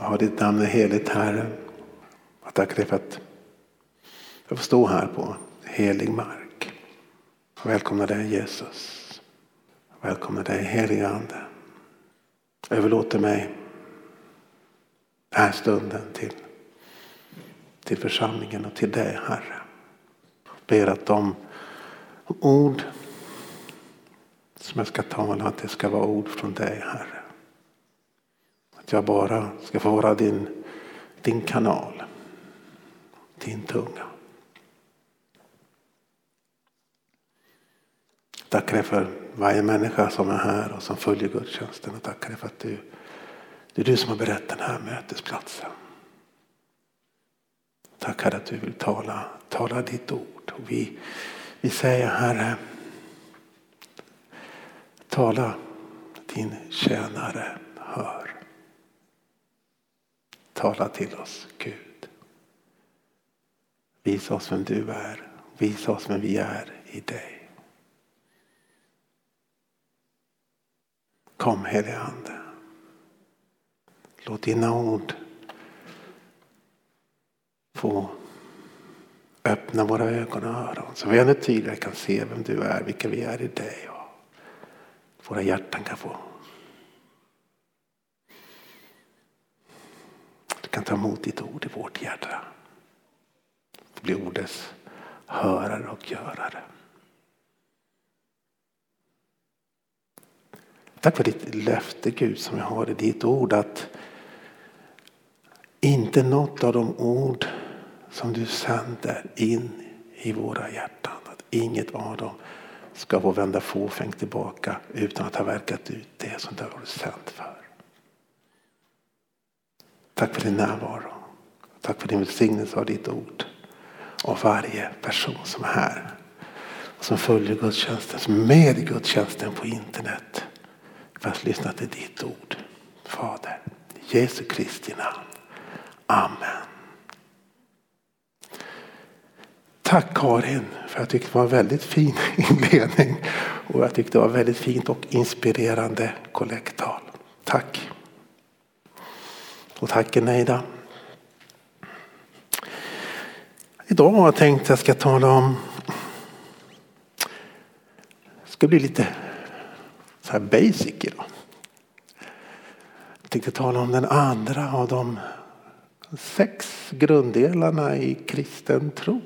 Ja, ditt namn är heligt Herre. Jag tackar dig för att jag får stå här på helig mark. Välkomna dig Jesus. Välkomna dig helige Ande. Överlåter mig den här stunden till, till församlingen och till dig Herre. Jag Ber att de ord som jag ska tala, att det ska vara ord från dig Herre. Att jag bara ska få vara din, din kanal, din tunga. Tackar dig för varje människa som är här och som följer gudstjänsten och tackar dig för att du, det är du som har berett den här mötesplatsen. Tackar att du vill tala, tala ditt ord. Och vi, vi säger Herre, tala din tjänare hör. Tala till oss Gud. Visa oss vem du är. Visa oss vem vi är i dig. Kom helige Ande. Låt dina ord få öppna våra ögon och öron så vi ännu tydligare kan se vem du är, vilka vi är i dig. Och våra hjärtan kan få Du kan ta emot ditt ord i vårt hjärta. Bli ordets hörare och görare. Tack för ditt löfte Gud som jag har i ditt ord att inte något av de ord som du sänder in i våra hjärtan, att inget av dem ska få vända fåfängt tillbaka utan att ha verkat ut det som du har sänt för. Tack för din närvaro. Tack för din välsignelse av ditt ord. Och varje person som är här. Som följer gudstjänsten, som är med i gudstjänsten på internet. För att lyssna till ditt ord. Fader, i Jesu Kristi namn. Amen. Tack Karin för jag tyckte det var en väldigt fin inledning. Och jag tyckte det var väldigt fint och inspirerande kollekttal. Tack. Och tack Eneida. Idag har jag tänkt att jag ska tala om det ska bli lite så här basic idag. Jag tänkte tala om den andra av de sex grunddelarna i kristen tro.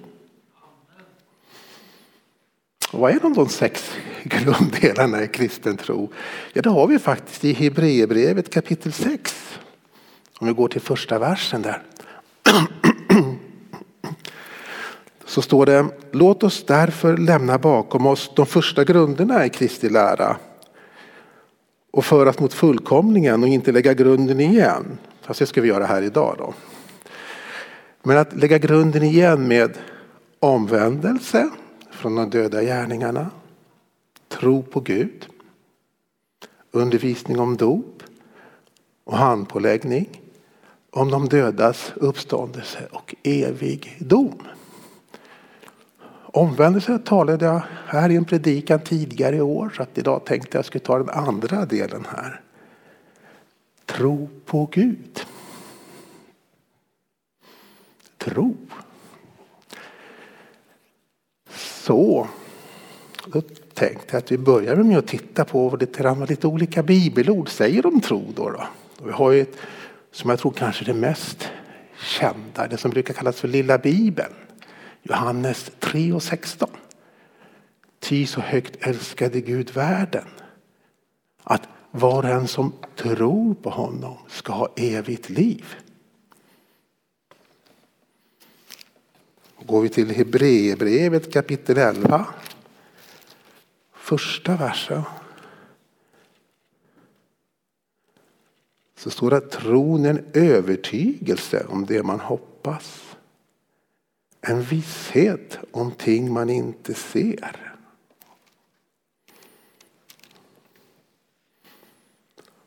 Och vad är de, de sex grunddelarna i kristen tro? Ja, det har vi faktiskt i Hebreerbrevet kapitel 6. Om vi går till första versen där. Så står det, låt oss därför lämna bakom oss de första grunderna i Kristi lära och föras mot fullkomningen och inte lägga grunden igen. Fast det ska vi göra här idag då. Men att lägga grunden igen med omvändelse från de döda gärningarna, tro på Gud, undervisning om dop och handpåläggning om de dödas uppståndelse och evig dom. Omvändelse talade jag här i en predikan tidigare i år så att idag tänkte jag skulle ta den andra delen här. Tro på Gud. Tro. Så, då tänkte jag att vi börjar med att titta på vad lite, lite olika bibelord säger om tro. Då, då. Vi har ju ett, som jag tror kanske är det mest kända, det som brukar kallas för lilla bibeln. Johannes 3 och 16. Ty så högt älskade Gud världen att var och en som tror på honom ska ha evigt liv. Går vi till Hebreerbrevet kapitel 11. Första versen. Så står det att tron är en övertygelse om det man hoppas. En visshet om ting man inte ser.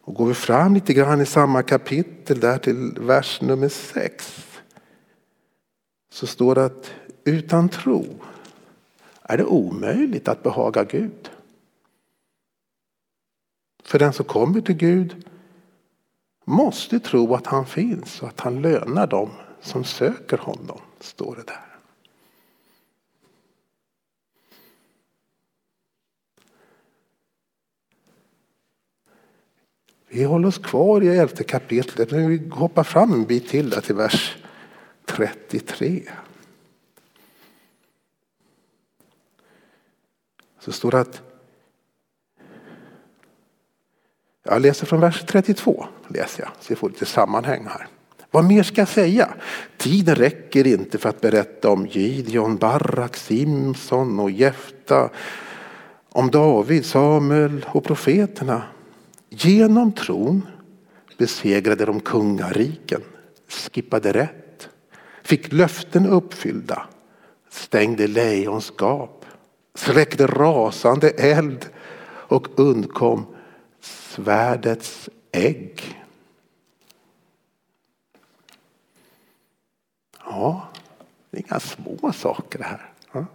Och går vi fram lite grann i samma kapitel där till vers nummer 6 så står det att utan tro är det omöjligt att behaga Gud. För den som kommer till Gud måste tro att han finns och att han lönar dem som söker honom, står det där. Vi håller oss kvar i elfte kapitlet, men vi hoppar fram en bit till där till vers 33. Så står det att jag läser från vers 32, läser jag, så vi får lite sammanhang här. Vad mer ska jag säga? Tiden räcker inte för att berätta om Gideon, Barak, Simson och Jefta, om David, Samuel och profeterna. Genom tron besegrade de kungariken, skippade rätt, fick löften uppfyllda, stängde lejonskap, släckte rasande eld och undkom svärdets ägg. Ja, det är inga små saker det här. Ja.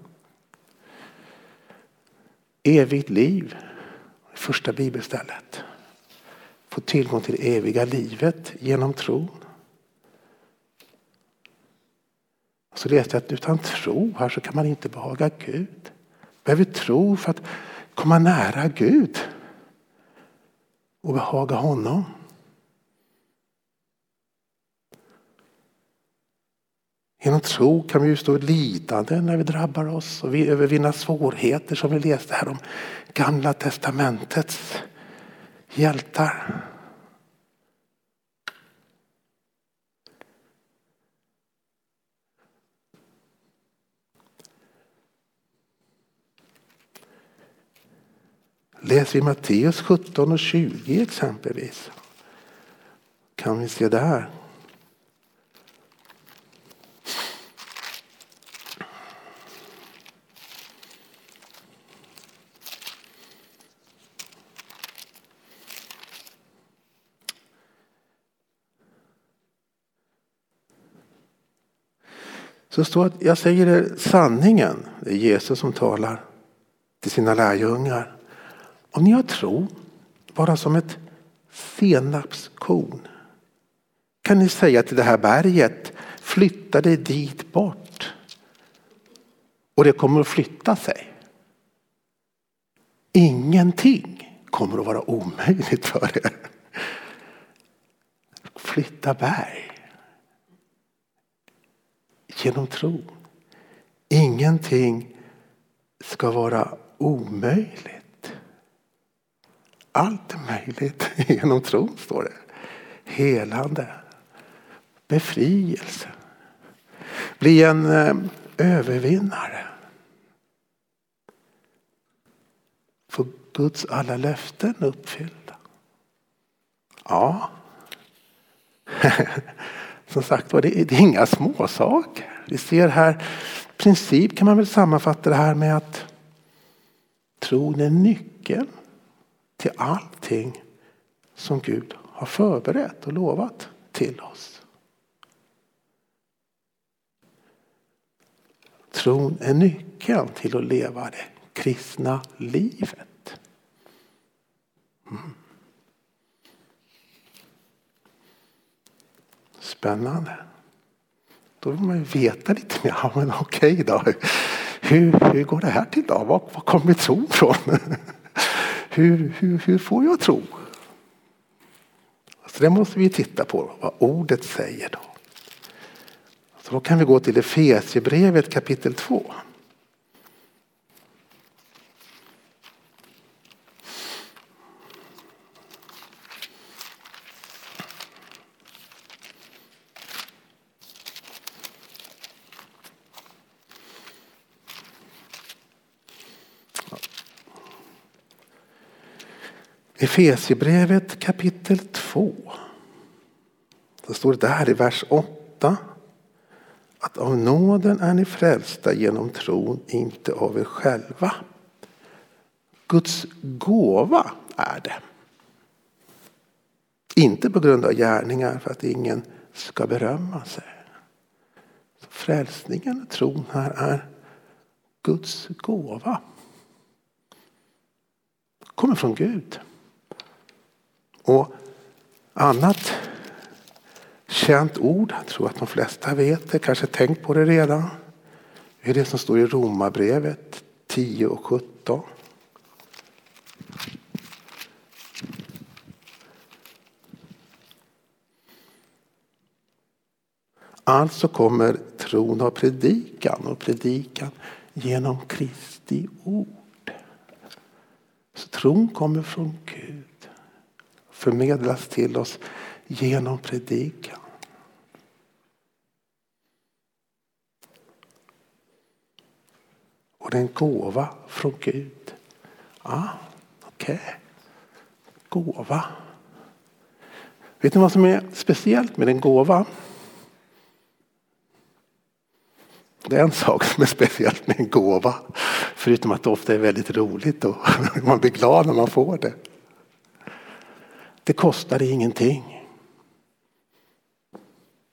Evigt liv, första bibelstället. Få tillgång till det eviga livet genom tron. Så läste jag att utan tro här så kan man inte behaga Gud. Behöver tro för att komma nära Gud och behaga honom. Genom tro kan vi stå lidande när vi drabbar oss och vi övervinna svårigheter som vi läste här om Gamla testamentets hjältar. Läser vi Matteus 17 och 20 exempelvis kan vi se där. Så står att jag säger er sanningen, det är Jesus som talar till sina lärjungar. Om ni har tro, bara som ett senapskorn, kan ni säga till det här berget, flytta dig dit bort. Och det kommer att flytta sig. Ingenting kommer att vara omöjligt för er. Flytta berg. Genom tro. Ingenting ska vara omöjligt. Allt är möjligt genom tron, står det. Helande, befrielse. Bli en eh, övervinnare. Få Guds alla löften uppfyllda. Ja. Som sagt var, det, det är inga småsaker. Vi ser här, i princip kan man väl sammanfatta det här med att tron är nyckeln till allting som Gud har förberett och lovat till oss. Tron är nyckeln till att leva det kristna livet. Mm. Spännande. Då vill man ju veta lite mer. Ja, men okej då. Hur, hur går det här till då? Var, var kommer tron ifrån? hur, hur, hur får jag tro? Så det måste vi titta på, vad ordet säger då. Så då kan vi gå till Efesierbrevet kapitel 2. Efesierbrevet kapitel 2. Det står där i vers 8 att av nåden är ni frälsta genom tron, inte av er själva. Guds gåva är det. Inte på grund av gärningar för att ingen ska berömma sig. Så frälsningen och tron här är Guds gåva. Kommer från Gud. Och Annat känt ord, jag tror att de flesta vet det, kanske tänkt på det redan. Det är det som står i Romarbrevet 10 och 17. Alltså kommer tron av predikan och predikan genom Kristi ord. Så tron kommer från Gud. Förmedlas till oss genom predikan. Och det är en gåva från Gud. Ah, okej. Okay. Gåva. Vet ni vad som är speciellt med en gåva? Det är en sak som är speciellt med en gåva. Förutom att det ofta är väldigt roligt och man blir glad när man får det. Det kostar ingenting.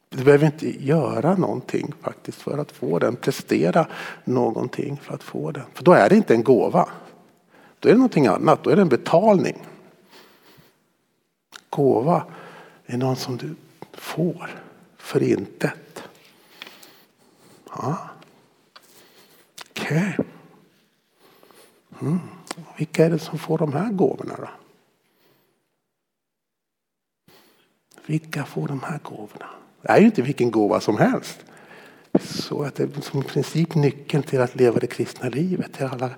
Du behöver inte göra någonting faktiskt för att få den. Prestera någonting för att få den. För då är det inte en gåva. Då är det någonting annat. Då är det en betalning. Gåva är någon som du får för intet. Ja. Okej. Okay. Mm. Vilka är det som får de här gåvorna då? Vilka får de här gåvorna? Det är ju inte vilken gåva som helst. Så att det är som i princip nyckeln till att leva det kristna livet. Till alla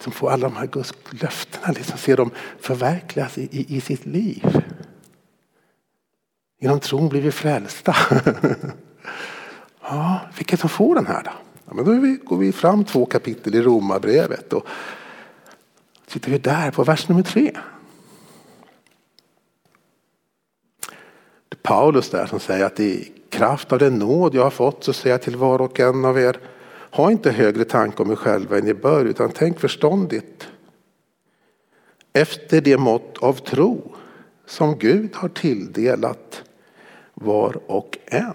som får alla de här Guds löftena, liksom ser dem förverkligas i, i, i sitt liv. Genom tron blir vi frälsta. ja, vilka som får den här då? Ja, men då går vi fram två kapitel i Romarbrevet och tittar vi där på vers nummer tre. Paulus där som säger att i kraft av den nåd jag har fått så säger jag till var och en av er ha inte högre tanke om er själva än ni bör utan tänk förståndigt efter det mått av tro som Gud har tilldelat var och en.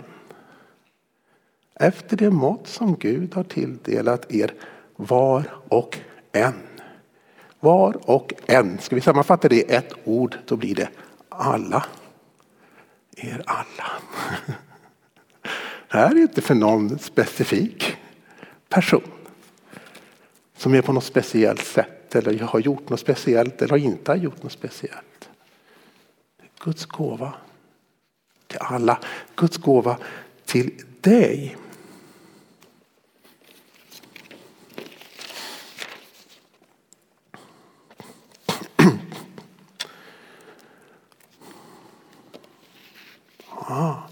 Efter det mått som Gud har tilldelat er var och en. Var och en. Ska vi sammanfatta det i ett ord då blir det alla er alla. Det här är inte för någon specifik person som är på något speciellt sätt eller har gjort något speciellt eller inte har gjort något speciellt. Guds gåva till alla. Guds gåva till dig. Ja. Ah.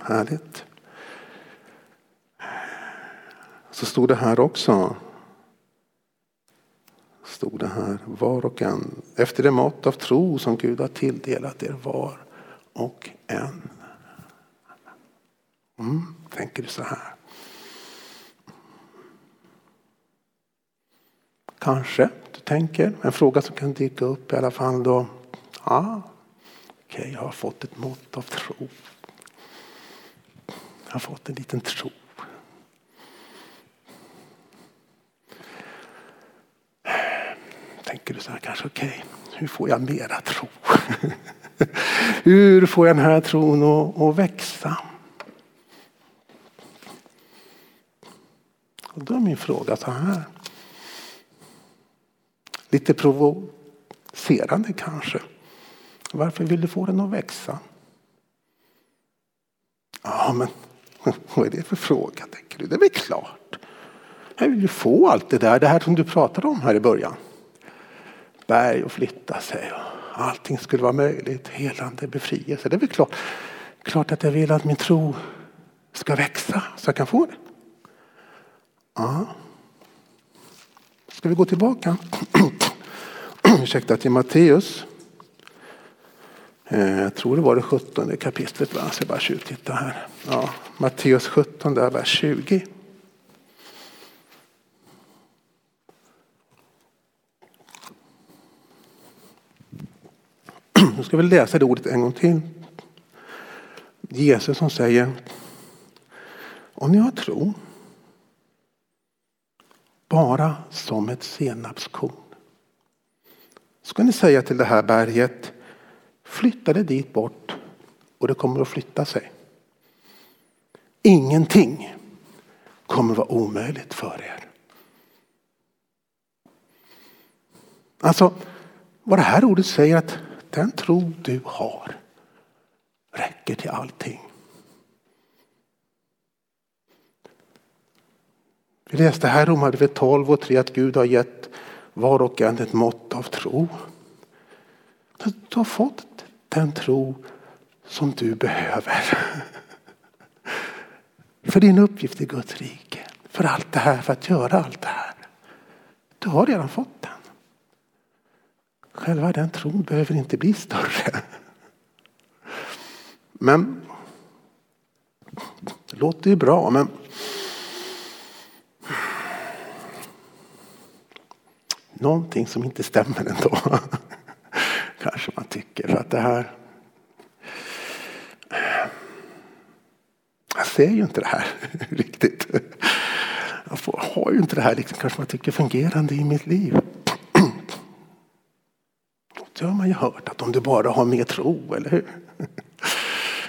Härligt. Så stod det här också. Stod det här var och en efter det mått av tro som Gud har tilldelat er var och en. Mm, tänker du så här? Kanske du tänker. En fråga som kan dyka upp i alla fall då. Ja, Okej, okay, jag har fått ett mått av tro. Jag har fått en liten tro. Tänker du så här kanske, okej, okay, hur får jag mera tro? hur får jag den här tron att, att växa? Och då är min fråga så här. Lite provocerande kanske. Varför vill du få den att växa? Ja, men vad är det för fråga tänker du? Det är väl klart. Jag vill ju få allt det där, det här som du pratade om här i början. Berg och flytta sig och allting skulle vara möjligt. Helande, befrielse. Det är väl klart, klart att jag vill att min tro ska växa så jag kan få det. Ja. Ska vi gå tillbaka? Ursäkta till Matteus Eh, jag tror det var det 17 kapitlet. Va? Så jag bara tjuvtitta här. Ja, Matteus 17, där vers 20. Nu ska vi läsa det ordet en gång till. Jesus som säger Om ni har tro bara som ett senapskorn ska ni säga till det här berget Flytta det dit bort och det kommer att flytta sig. Ingenting kommer vara omöjligt för er. Alltså, vad det här ordet säger att den tro du har räcker till allting. Vi läste här i Romarbrevet 12 och 3 att Gud har gett var och en ett mått av tro. Du har fått den tro som du behöver. För din uppgift i Guds rike. För allt det här, för att göra allt det här. Du har redan fått den. Själva den tron behöver inte bli större. Men det låter ju bra men någonting som inte stämmer ändå. Kanske man tycker. För att det här Jag ser ju inte det här riktigt. Jag har ju inte det här liksom, kanske man tycker fungerande i mitt liv. Det har man ju hört att om du bara har mer tro, eller hur?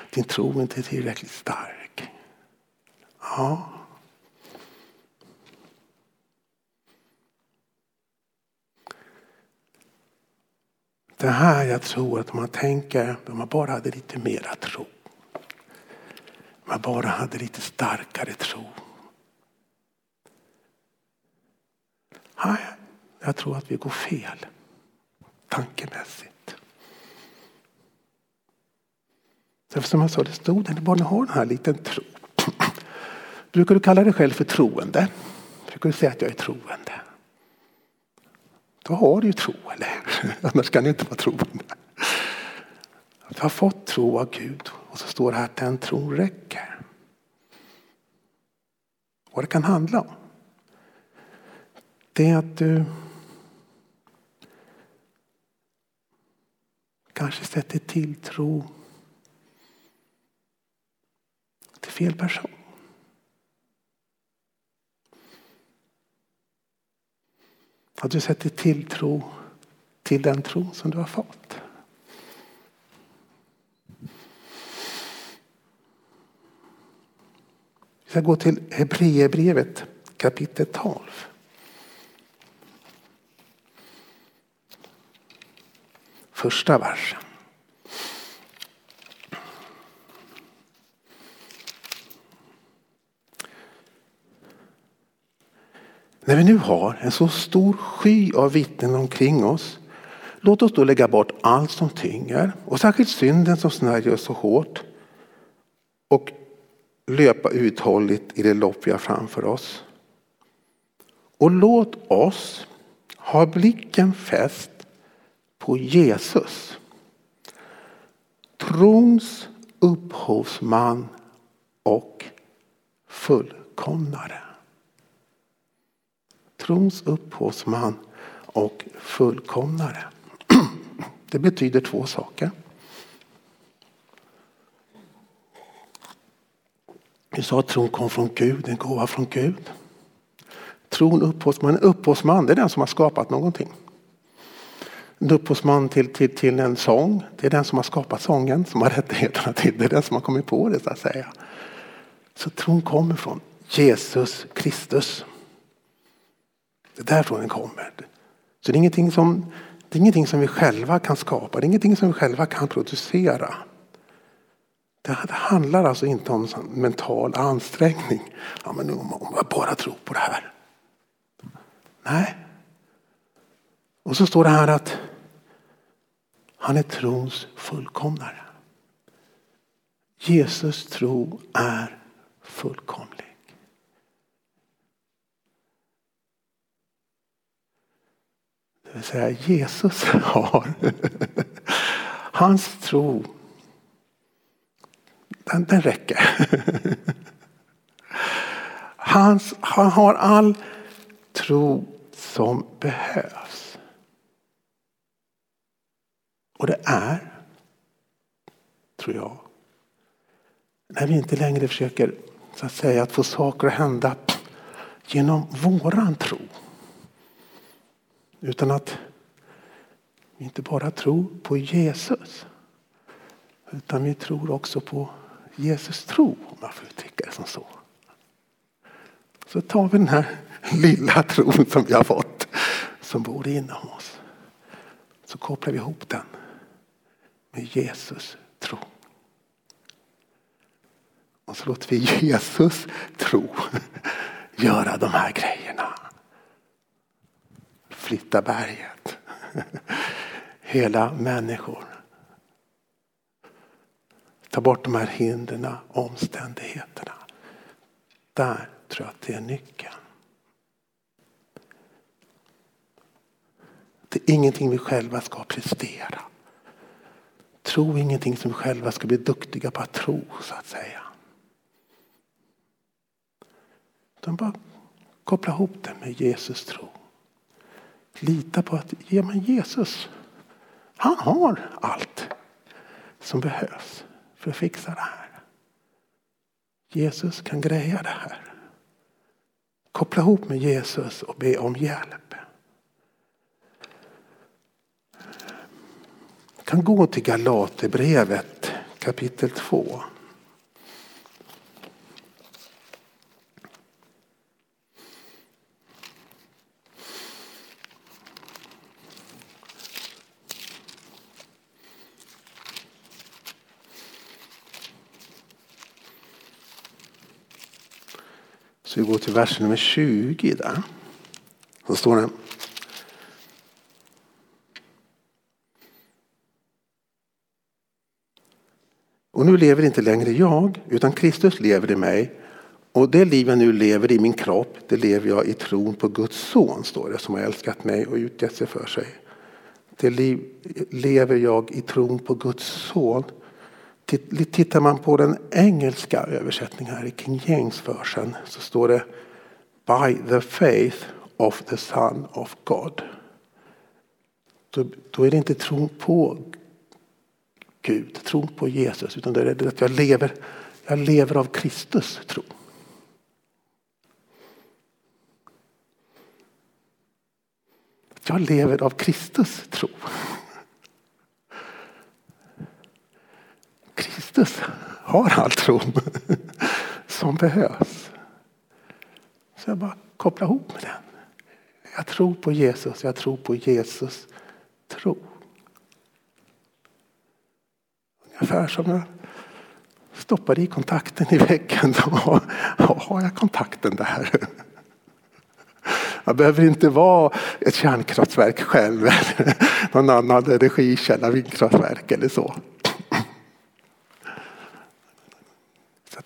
Din tro är inte tillräckligt stark. Ja. Det här jag tror att man tänker, om man bara hade lite mera tro. Om man bara hade lite starkare tro. Nej, jag tror att vi går fel tankemässigt. Därför som jag sa, det stod där, bara har den här liten tro. Brukar du kalla dig själv för troende? Brukar du säga att jag är troende? Då har du ju tro, eller hur? Annars kan du inte vara troende. Du har fått tro av Gud och så står det här att den tron räcker. Vad det kan handla om det är att du kanske sätter tilltro till fel person. Att du sätter tilltro till den tro som du har fått. Vi ska gå till Hebreerbrevet kapitel 12. Första versen. När vi nu har en så stor sky av vittnen omkring oss, låt oss då lägga bort allt som tynger och särskilt synden som snärjer oss så hårt och löpa uthålligt i det lopp vi har framför oss. Och låt oss ha blicken fäst på Jesus. Trons upphovsman och fullkomnare trons upphovsman och fullkomnare. Det betyder två saker. Vi sa att tron kom från Gud, en gåva från Gud. Tron upphovsman, en upphovsman det är den som har skapat någonting. En upphovsman till, till, till en sång, det är den som har skapat sången, som har rättigheterna till det, är den som har kommit på det så att säga. Så tron kommer från Jesus Kristus. Det är därifrån den kommer. Så det är, ingenting som, det är ingenting som vi själva kan skapa, det är ingenting som vi själva kan producera. Det handlar alltså inte om mental ansträngning. Ja, men om jag bara tror på det här. Nej. Och så står det här att han är trons fullkomnare. Jesus tro är fullkomlig. Det vill säga Jesus har. Hans tro, den, den räcker. Hans, han har all tro som behövs. Och det är, tror jag, när vi inte längre försöker så att säga att få saker att hända genom våran tro. Utan att vi inte bara tror på Jesus Utan vi tror också på Jesus tro, om man får uttrycka det som så. Så tar vi den här lilla tron som vi har fått, som bor inom oss. Så kopplar vi ihop den med Jesus tro. Och så låter vi Jesus tro göra de här grejerna. Flytta berget. Hela människor. Ta bort de här hindren, omständigheterna. Där tror jag att det är nyckeln. Det är ingenting vi själva ska prestera. Tro ingenting som vi själva ska bli duktiga på att tro så att säga. Utan bara koppla ihop det med Jesus tro. Lita på att ja, men Jesus, han har allt som behövs för att fixa det här. Jesus kan greja det här. Koppla ihop med Jesus och be om hjälp. Jag kan gå till Galaterbrevet kapitel 2. Så vi går till vers nummer 20 där. Så står det. Och nu lever inte längre jag, utan Kristus lever i mig. Och det liv jag nu lever i min kropp, det lever jag i tron på Guds son, står det, som har älskat mig och utgett sig för sig. Det liv lever jag i tron på Guds son Tittar man på den engelska översättningen här i King James-versen så står det By the faith of the Son of God. Då, då är det inte tron på Gud, tron på Jesus, utan det är att jag lever, jag lever av Kristus tro. Jag lever av Kristus tro. Kristus har all tro som behövs. Så jag bara kopplar ihop med den. Jag tror på Jesus, jag tror på Jesus tro. Ungefär som jag stoppar i kontakten i väggen. Då har jag kontakten där. Jag behöver inte vara ett kärnkraftverk själv eller någon annan energikälla, vindkraftverk eller så.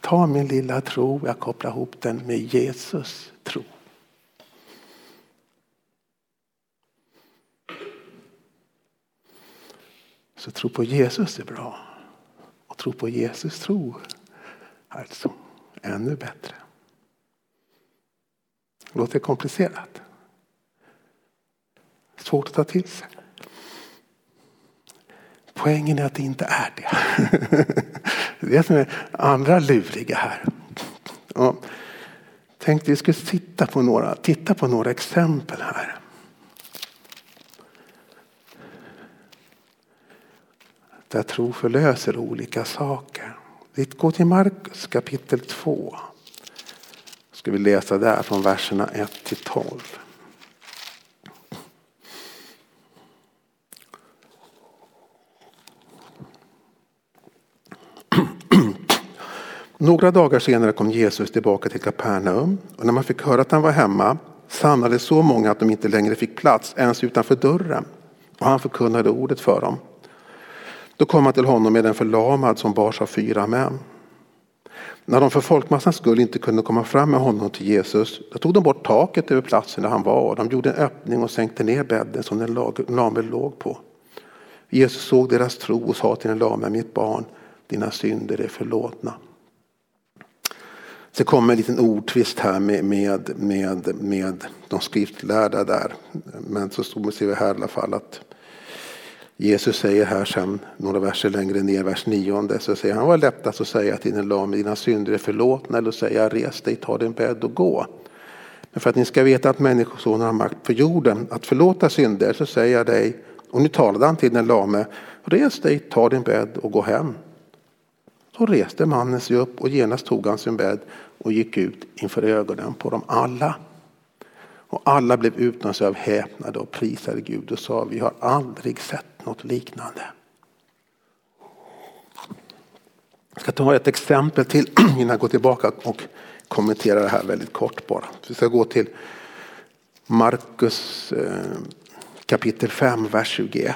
Ta min lilla tro, jag kopplar ihop den med Jesus tro. Så tro på Jesus är bra. Och tro på Jesus tro alltså ännu bättre. Låter komplicerat. Svårt att ta till sig. Poängen är att det inte är det. Det är det som är andra luriga här. Och tänkte vi skulle titta på några, titta på några exempel här. Där tro förlöser olika saker. Vi går till Markus kapitel 2. Ska vi läsa där från verserna 1 till 12. Några dagar senare kom Jesus tillbaka till Kapernaum och när man fick höra att han var hemma samlades så många att de inte längre fick plats ens utanför dörren och han förkunnade ordet för dem. Då kom han till honom med en förlamad som bars av fyra män. När de för folkmassans skull inte kunde komma fram med honom till Jesus, då tog de bort taket över platsen där han var och de gjorde en öppning och sänkte ner bädden som den lame låg på. Jesus såg deras tro och sa till den lame, mitt barn, dina synder är förlåtna. Så kommer en liten ordtvist här med, med, med, med de skriftlärda där. Men så ser vi här i alla fall att Jesus säger här sen några verser längre ner, vers nionde, så säger han, var lättast att säga till den lame, dina synder är förlåtna, eller att säga, res dig, ta din bädd och gå. Men för att ni ska veta att Människosonen har makt på jorden att förlåta synder, så säger jag dig, och nu talade han till den lame, res dig, ta din bädd och gå hem. Så reste mannen sig upp och genast tog han sin bädd och gick ut inför ögonen på dem alla. Och alla blev utan sig av häpnade och prisade Gud och sa vi har aldrig sett något liknande. Jag ska ta ett exempel till innan jag går tillbaka och kommenterar det här väldigt kort bara. Vi ska gå till Markus eh, kapitel 5, vers 21.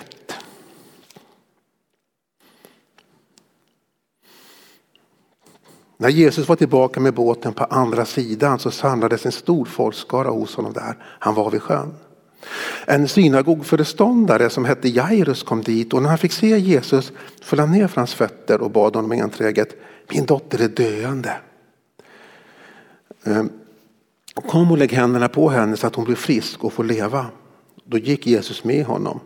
När Jesus var tillbaka med båten på andra sidan så samlades en stor folkskara hos honom där. Han var vid sjön. En synagogföreståndare som hette Jairus kom dit och när han fick se Jesus föll han ner för hans fötter och bad honom enträget Min dotter är döende. Ehm, kom och lägg händerna på henne så att hon blir frisk och får leva. Då gick Jesus med honom.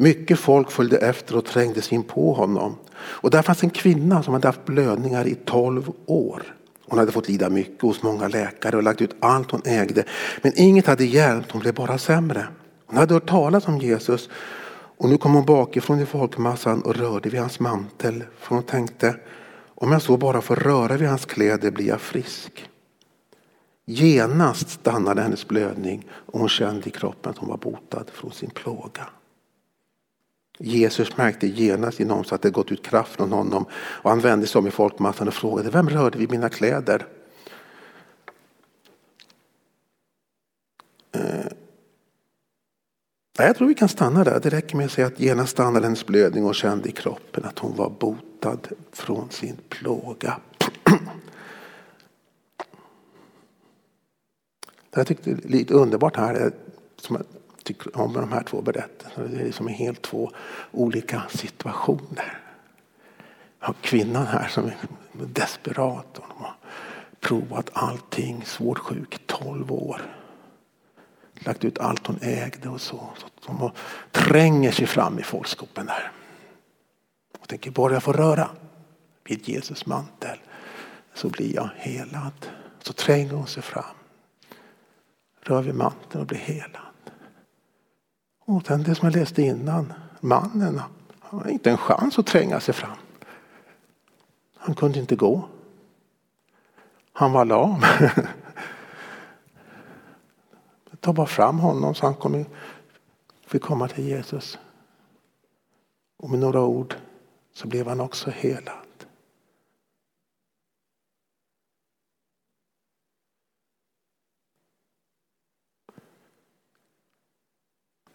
Mycket folk följde efter och trängdes in på honom. Och där fanns en kvinna som hade haft blödningar i tolv år. Hon hade fått lida mycket hos många läkare och lagt ut allt hon ägde. Men inget hade hjälpt, hon blev bara sämre. Hon hade hört talas om Jesus och nu kom hon bakifrån i folkmassan och rörde vid hans mantel. För hon tänkte, om jag så bara får röra vid hans kläder blir jag frisk. Genast stannade hennes blödning och hon kände i kroppen att hon var botad från sin plåga. Jesus märkte genast genom så att det gått ut kraft från honom och han vände sig om i folkmassan och frågade vem rörde vid mina kläder? Eh, jag tror vi kan stanna där. Det räcker med att säga att genast stannade hennes blödning och kände i kroppen att hon var botad från sin plåga. Det jag tyckte lite underbart här, som tycker om de här två berättelserna. Det är liksom helt två olika situationer. Har kvinnan här som är desperat. Hon har provat allting, svårt sjuk, 12 år. Lagt ut allt hon ägde och så. så hon tränger sig fram i folkskopen där. Och tänker bara jag får röra vid Jesus mantel så blir jag helad. Så tränger hon sig fram. Rör vid manteln och blir helad. Och sen det som jag läste innan, mannen, han hade inte en chans att tränga sig fram. Han kunde inte gå. Han var lam. Ta bara fram honom så han kom, fick komma till Jesus. Och med några ord så blev han också helad.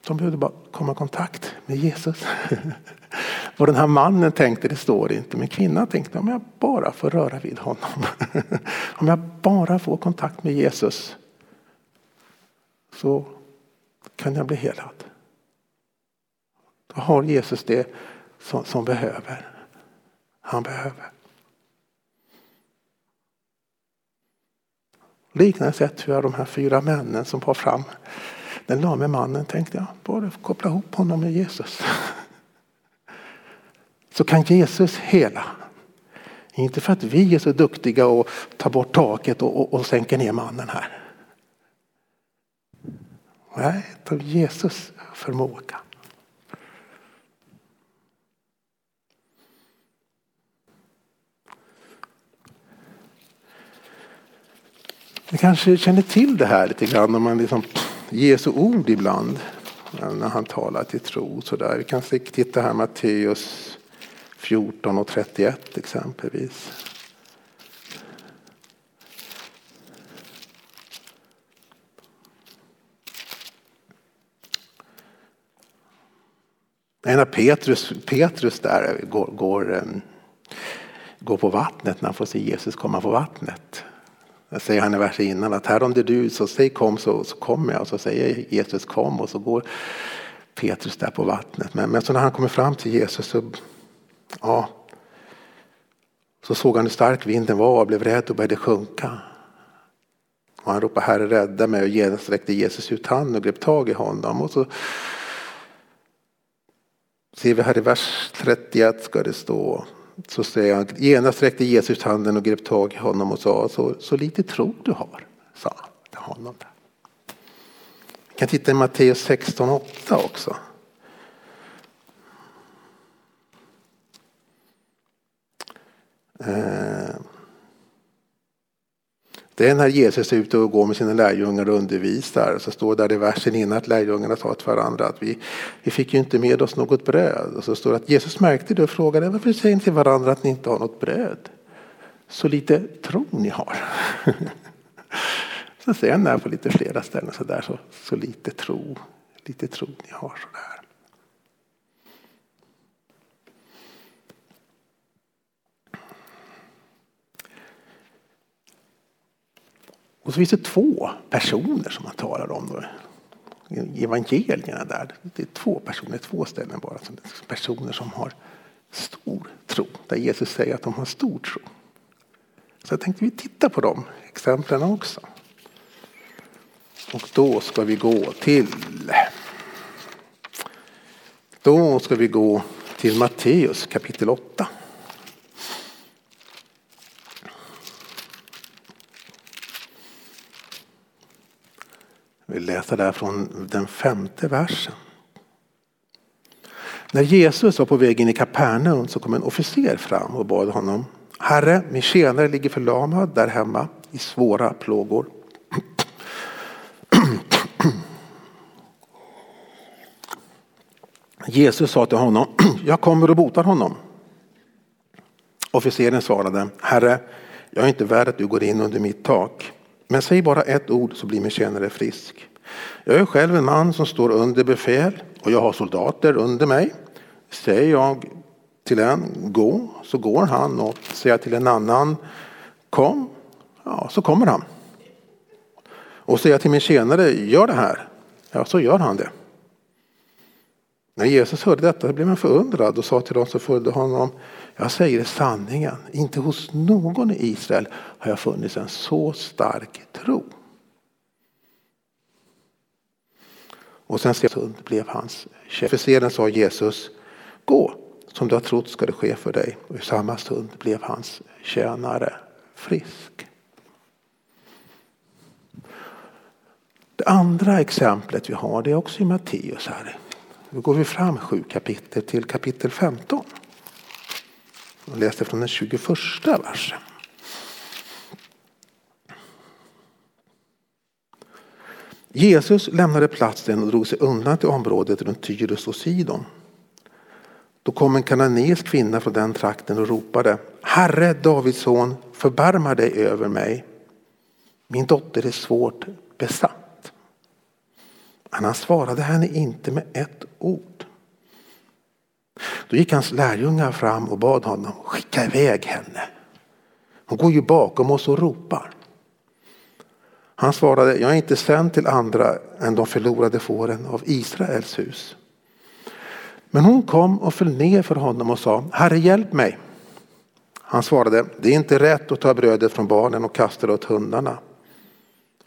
De behövde bara komma i kontakt med Jesus. Vad den här mannen tänkte det står inte, men kvinnan tänkte om jag bara får röra vid honom. om jag bara får kontakt med Jesus så kan jag bli helad. Då har Jesus det som, som behöver. Han behöver. Liknande sätt tror jag de här fyra männen som var fram den lame mannen tänkte jag, bara koppla ihop honom med Jesus. Så kan Jesus hela. Inte för att vi är så duktiga och tar bort taket och, och, och sänker ner mannen här. Nej, av Jesus förmåga. Ni kanske känner till det här lite grann om man liksom Jesu ord ibland när han talar till tro. Så där. Vi kan titta här Matteus 14 och 31 exempelvis. När Petrus, Petrus där går, går, eh, går på vattnet när han får se Jesus komma på vattnet. Jag säger han i versen innan att här om det är du så säg kom så, så kommer jag. Så säger Jesus kom och så går Petrus där på vattnet. Men, men så när han kommer fram till Jesus så, ja, så såg han hur stark vinden var och blev rädd och började sjunka. Och han ropade Herre rädda mig och genast sträckte Jesus ut handen och grep tag i honom. Och så ser vi här i vers 31 ska det stå så säger han, genast sträckte Jesus handen och grep tag i honom och sa, så, så lite tro du har, sa han till honom. Vi kan titta i Matteus 16.8 också. Eh, det är när Jesus är ute och går med sina lärjungar och undervisar. Så står det där i versen innan att lärjungarna sa till varandra att vi, vi fick ju inte med oss något bröd. Och så står det att Jesus märkte det och frågade varför säger ni till varandra att ni inte har något bröd? Så lite tro ni har. så säger han på lite flera ställen så där så, så lite tro, lite tro ni har sådär. Och så finns det två personer som man talar om. Då. I evangelierna där. Det är två personer, två ställen bara. Personer som har stor tro. Där Jesus säger att de har stor tro. Så jag tänkte vi titta på de exemplen också. Och då ska vi gå till då ska vi gå till Matteus kapitel 8. Vi läser där från den femte versen. När Jesus var på väg in i Kapernaum så kom en officer fram och bad honom Herre, min tjänare ligger förlamad där hemma i svåra plågor. Jesus sa till honom, jag kommer och botar honom. Officeren svarade, Herre, jag är inte värd att du går in under mitt tak. Men säg bara ett ord så blir min tjänare frisk. Jag är själv en man som står under befäl och jag har soldater under mig. Säger jag till en gå så går han och säger till en annan kom, ja så kommer han. Och säger jag till min tjänare gör det här, ja så gör han det. När Jesus hörde detta blev han förundrad och sa till dem som följde honom jag säger sanningen, inte hos någon i Israel har jag funnits en så stark tro. Och sen blev hans Officeren sa Jesus Gå, som du har trott ska det ske för dig. Och i samma stund blev hans tjänare frisk. Det andra exemplet vi har det är också i Matteus här. Nu går vi fram sju kapitel till kapitel 15. Jag läser från den 21 versen. Jesus lämnade platsen och drog sig undan till området runt Tyrus och Sidon. Då kom en kananeisk kvinna från den trakten och ropade Herre Davids son, förbarma dig över mig. Min dotter är svårt besatt. Men han svarade henne inte med ett ord. Då gick hans lärjungar fram och bad honom skicka iväg henne. Hon går ju bakom oss och ropar. Han svarade, jag är inte sänd till andra än de förlorade fåren av Israels hus. Men hon kom och föll ner för honom och sa, Herre hjälp mig. Han svarade, det är inte rätt att ta brödet från barnen och kasta det åt hundarna.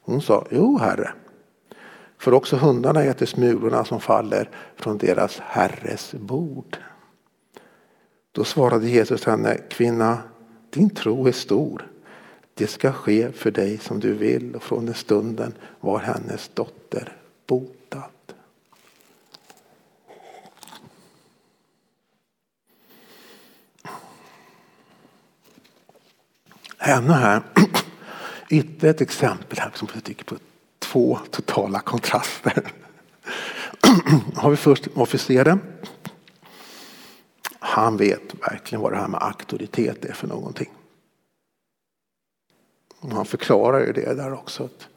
Hon sa, jo herre. För också hundarna äter smulorna som faller från deras herres bord. Då svarade Jesus henne, kvinna, din tro är stor. Det ska ske för dig som du vill. Och från den stunden var hennes dotter botad. Ännu här, ytterligare ett exempel här som jag tycker på två totala kontraster. har vi först officeren. Han vet verkligen vad det här med auktoritet är för någonting. Och han förklarar ju det där också. Att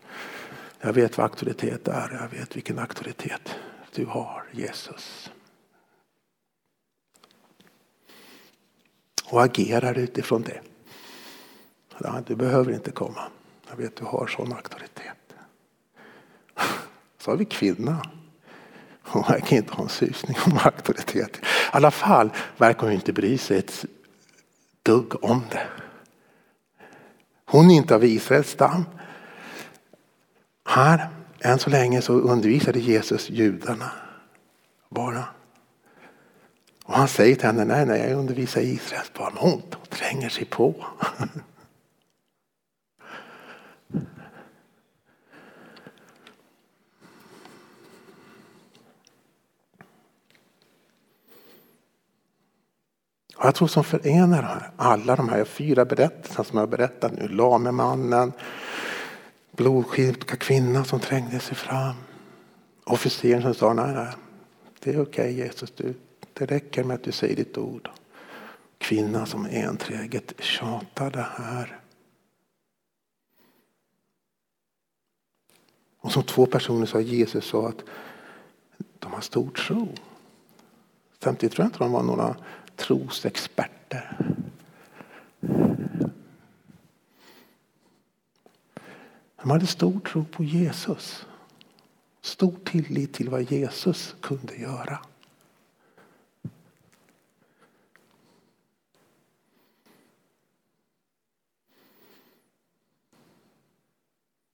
jag vet vad auktoritet är. Jag vet vilken auktoritet du har Jesus. Och agerar utifrån det. Du behöver inte komma. Jag vet du har sån auktoritet. Så har vi kvinna. Hon verkar inte ha en susning om auktoritet. I alla fall verkar hon inte bry sig ett dugg om det. Hon är inte av Israels stam. Här, än så länge så undervisade Jesus judarna bara. Och han säger till henne, nej, nej, jag undervisar Israels barn. Hon tränger sig på. Och jag tror som förenar alla de här fyra berättelserna som jag har berättat nu. Lamemannen, blodsjuka kvinnan som trängde sig fram. Officeren som sa nej, nej det är okej okay, Jesus, du, det räcker med att du säger ditt ord. Kvinnan som enträget tjatade här. Och som två personer sa Jesus sa att de har stor tro. Samtidigt tror jag inte de var några trosexperter. De hade stor tro på Jesus. Stor tillit till vad Jesus kunde göra.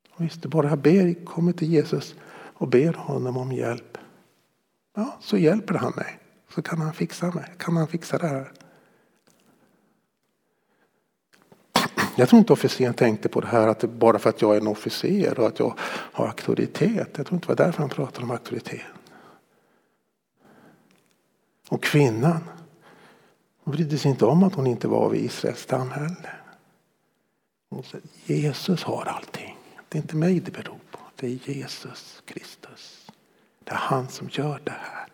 Och visst, du bara ber, kommer till Jesus och ber honom om hjälp. Ja, så hjälper han mig. Så kan han fixa mig. Kan han fixa det här. Jag tror inte officeren tänkte på det här att det bara för att jag är en officer och att jag har auktoritet. Jag tror inte det var därför han pratade om auktoritet. Och kvinnan hon brydde sig inte om att hon inte var av Israels stamhälle. Hon sa, Jesus har allting. Det är inte mig det beror på. Det är Jesus Kristus. Det är han som gör det här.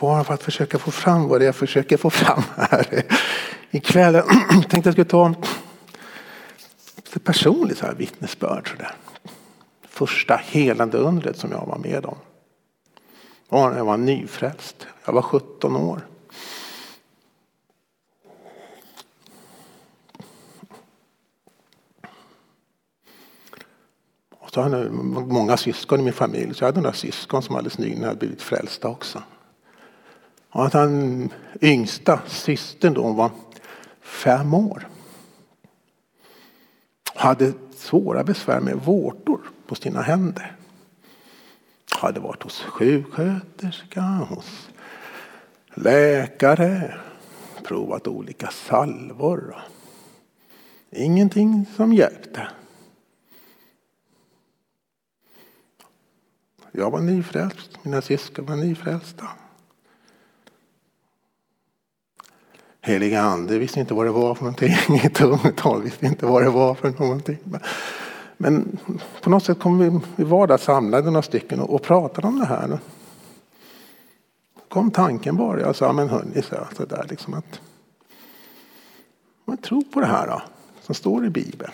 Bara för att försöka få fram vad det är jag försöker få fram här ikväll. Jag tänkte jag skulle ta ett personligt så här vittnesbörd. Så där. Första helande undret som jag var med om. var när jag var nyfrälst. Jag var 17 år. Jag så hade många syskon i min familj. Så jag hade några syskon som alldeles nyligen hade blivit frälsta också. Och att han yngsta systern då var fem år. Hade svåra besvär med vårtor på sina händer. Hade varit hos sjuksköterska, hos läkare, provat olika salvor. Ingenting som hjälpte. Jag var nyfrälst, mina syskon var nyfrälsta. Heliga ande visste inte vad det var för någonting. I tungotal visste inte vad det var för någonting. Men på något sätt kom vi, vi var där samlade några stycken och, och pratade om det här. kom tanken bara. Jag sa, men hörni, så, så där, liksom att man tror på det här då, som står i Bibeln.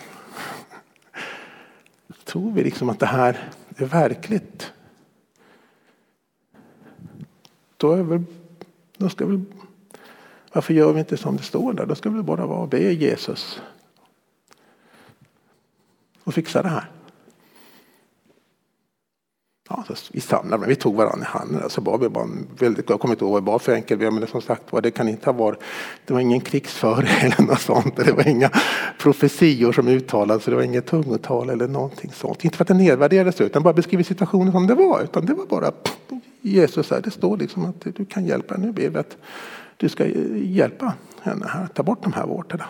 Tror vi liksom att det här är verkligt? Då, är väl, då ska vi varför gör vi inte som det står där? Då ska vi bara vara och be Jesus och fixa det här. Ja, så vi samlade, men vi tog varandra i handen. Så bad vi bara väldigt, jag kommer inte ihåg vad vi bad för enkel men som sagt var, det kan inte ha varit, det var ingen krigsföring eller något sånt. Det var inga profetior som uttalades, det var inget tungotal eller någonting sånt. Inte för att det nedvärderades utan bara beskriver situationen som det var. Utan det var bara Jesus här, det står liksom att du kan hjälpa, nu ber vi att du ska hjälpa henne här, ta bort de här vårtorna.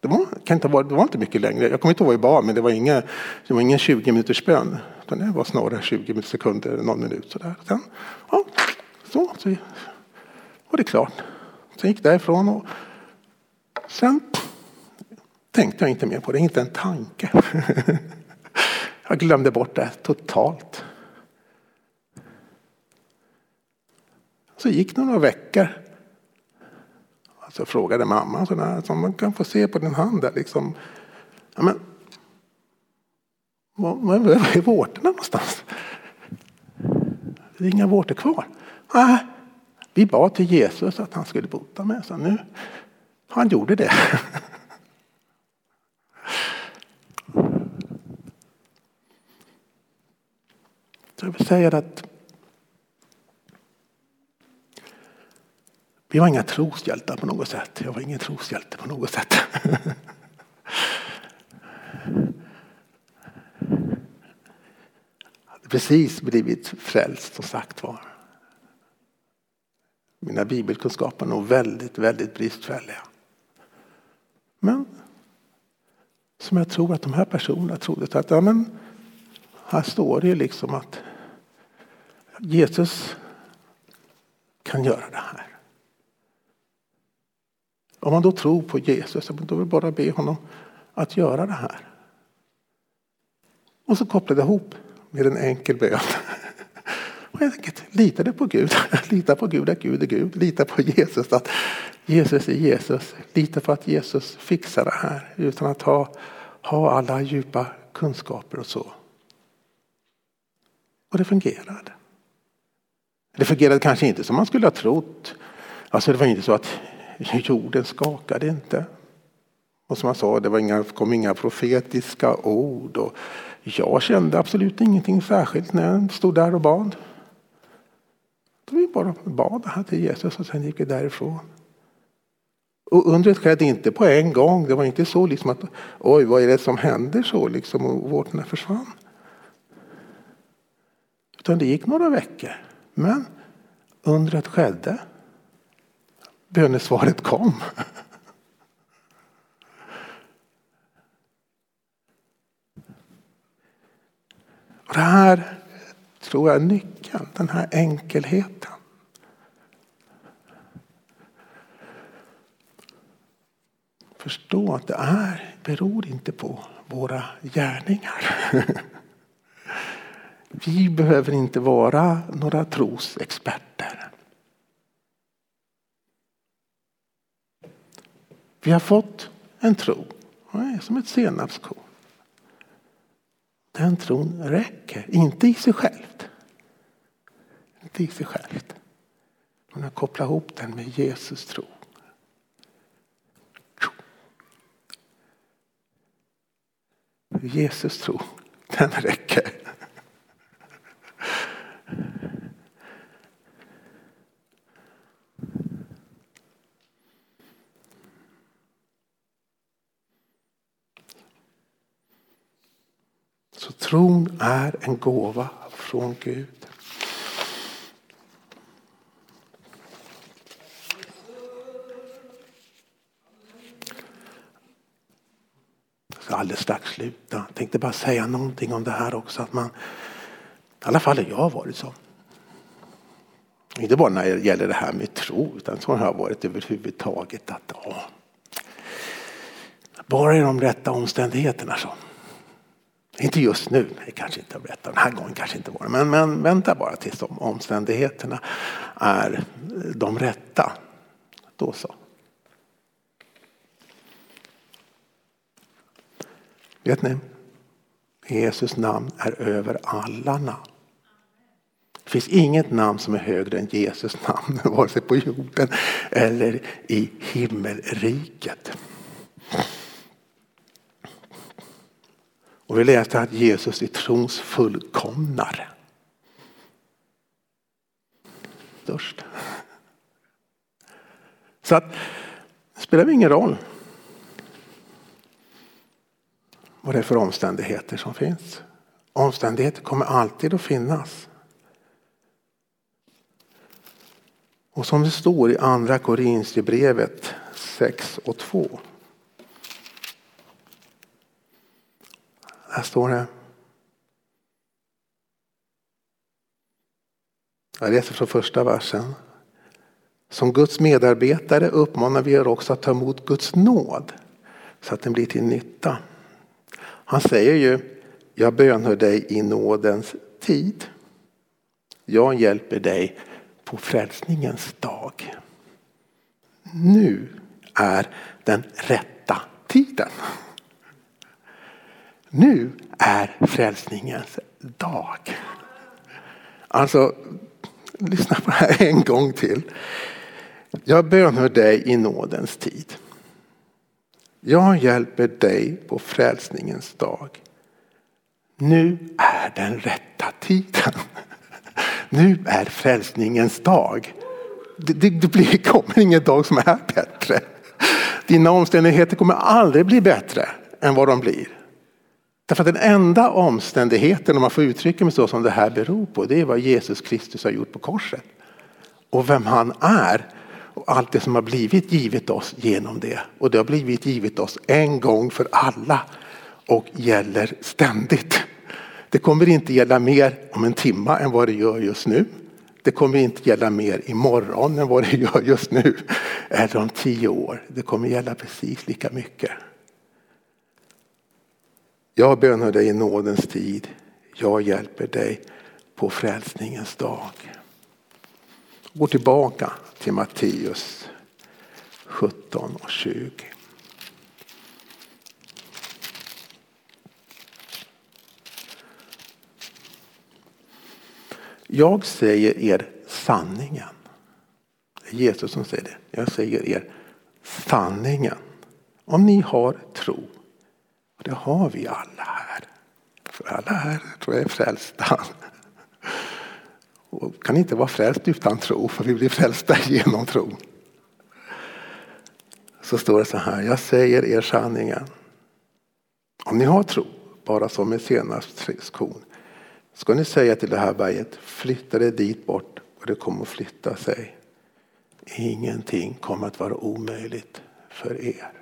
Det var, kan inte vara, det var inte mycket längre. Jag kommer inte ihåg vad jag bad, men det var, inga, det var ingen 20 minuters bön. Utan det var snarare 20 sekunder, någon minut sådär. Sen, ja, så, så var det klart. Sen gick därifrån och sen tänkte jag inte mer på det, inte en tanke. Jag glömde bort det totalt. Så gick det några veckor. Så jag frågade mamma sådär, så man kan få se på din hand där liksom. Ja, men, var, var, var är vårtorna någonstans? Det är inga vårtor kvar. Nej, vi bad till Jesus att han skulle bota mig. Så nu, han gjorde det. Så jag vill säga att Vi var inga troshjältar på något sätt. Jag var ingen troshjälte på något sätt. Jag hade precis blivit frälst som sagt var. Mina bibelkunskaper är nog väldigt, väldigt bristfälliga. Men som jag tror att de här personerna trodde att ja, men, här står det ju liksom att Jesus kan göra det här. Om man då tror på Jesus, då vill bara be honom att göra det här. Och så kopplade jag ihop med en enkel bön. Och jag tänkte, litade på Gud. Lita på Gud att Gud är Gud. Lita på Jesus att Jesus är Jesus. Lita på att Jesus fixar det här utan att ha, ha alla djupa kunskaper och så. Och det fungerade. Det fungerade kanske inte som man skulle ha trott. Alltså det var inte så att jorden skakade inte. Och som han sa, det var inga, kom inga profetiska ord. Och jag kände absolut ingenting särskilt när jag stod där och bad. Vi bara bad här till Jesus och sen gick vi därifrån. Och undret skedde inte på en gång. Det var inte så liksom att oj, vad är det som händer så liksom och vårtorna försvann. Utan det gick några veckor. Men undret skedde. Bönesvaret kom. Och det här tror jag är nyckeln, den här enkelheten. Förstå att det är, beror inte på våra gärningar. Vi behöver inte vara några trosexperter. Vi har fått en tro, som ett senapskorn. Den tron räcker, inte i sig självt. Inte i sig självt. Men att koppla ihop den med Jesus tro. Jesus tro, den räcker. Tron är en gåva från Gud. Jag ska alldeles strax sluta. Jag tänkte bara säga någonting om det här också. Att man, I alla fall har jag varit så. Inte bara när det gäller det här med tro utan så har jag varit överhuvudtaget. att Bara i de rätta omständigheterna så. Inte just nu, det kanske inte berättar. Den här gången kanske inte var det. Men, men vänta bara tills de omständigheterna är de rätta. Då så. Vet ni? Jesus namn är över alla namn. Det finns inget namn som är högre än Jesus namn, vare sig på jorden eller i himmelriket. Och vi läste att Jesus är trons fullkomnare. Störst. Så att det spelar ingen roll vad det är för omständigheter som finns. Omständigheter kommer alltid att finnas. Och som det står i andra Korinthierbrevet 6 och 2. Här står det. Jag läser från första versen. Som Guds medarbetare uppmanar vi er också att ta emot Guds nåd så att den blir till nytta. Han säger ju, jag bönhör dig i nådens tid. Jag hjälper dig på frälsningens dag. Nu är den rätta tiden. Nu är frälsningens dag. Alltså, lyssna på det här en gång till. Jag bönhör dig i nådens tid. Jag hjälper dig på frälsningens dag. Nu är den rätta tiden. Nu är frälsningens dag. Det, det, det blir, kommer ingen dag som är bättre. Dina omständigheter kommer aldrig bli bättre än vad de blir. Därför att den enda omständigheten, om man får uttrycka mig så som det här beror på, det är vad Jesus Kristus har gjort på korset. Och vem han är och allt det som har blivit givet oss genom det. Och det har blivit givet oss en gång för alla och gäller ständigt. Det kommer inte gälla mer om en timme än vad det gör just nu. Det kommer inte gälla mer imorgon än vad det gör just nu. Eller om tio år. Det kommer gälla precis lika mycket. Jag bönar dig i nådens tid. Jag hjälper dig på frälsningens dag. Gå tillbaka till Matteus 17 och 20. Jag säger er sanningen. Det är Jesus som säger det. Jag säger er sanningen. Om ni har tro, och det har vi alla här. För alla här tror jag är frälsta. Och kan inte vara frälst utan tro, för vi blir frälsta genom tro. Så står det så här, jag säger er sanningen. Om ni har tro, bara som en senapskorn, ska ni säga till det här berget, flytta det dit bort och det kommer att flytta sig. Ingenting kommer att vara omöjligt för er.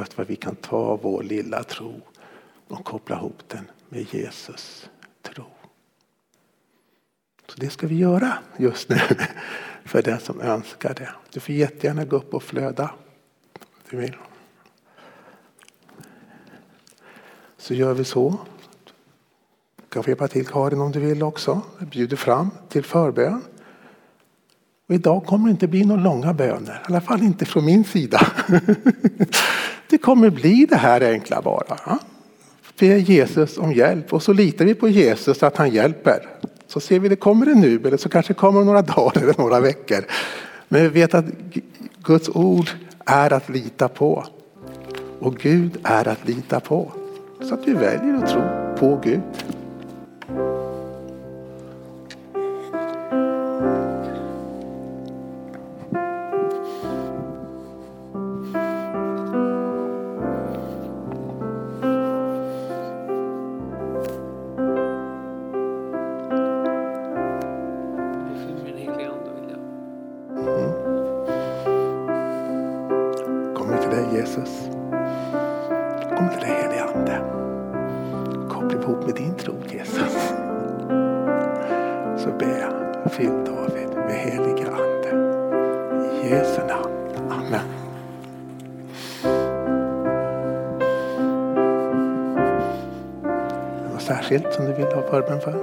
Att vi kan ta vår lilla tro och koppla ihop den med Jesus tro. Så det ska vi göra just nu för den som önskar det. Du får jättegärna gå upp och flöda. Du vill. Så gör vi så. Du kan få hjälpa till Karin om du vill också. Jag bjuder fram till förbön. Och idag kommer det inte bli några långa böner. I alla fall inte från min sida. Det kommer bli det här enkla bara. Be Jesus om hjälp och så litar vi på Jesus att han hjälper. Så ser vi det kommer det nu eller så kanske det kommer några dagar eller några veckor. Men vi vet att Guds ord är att lita på. Och Gud är att lita på. Så att vi väljer att tro på Gud. Särskilt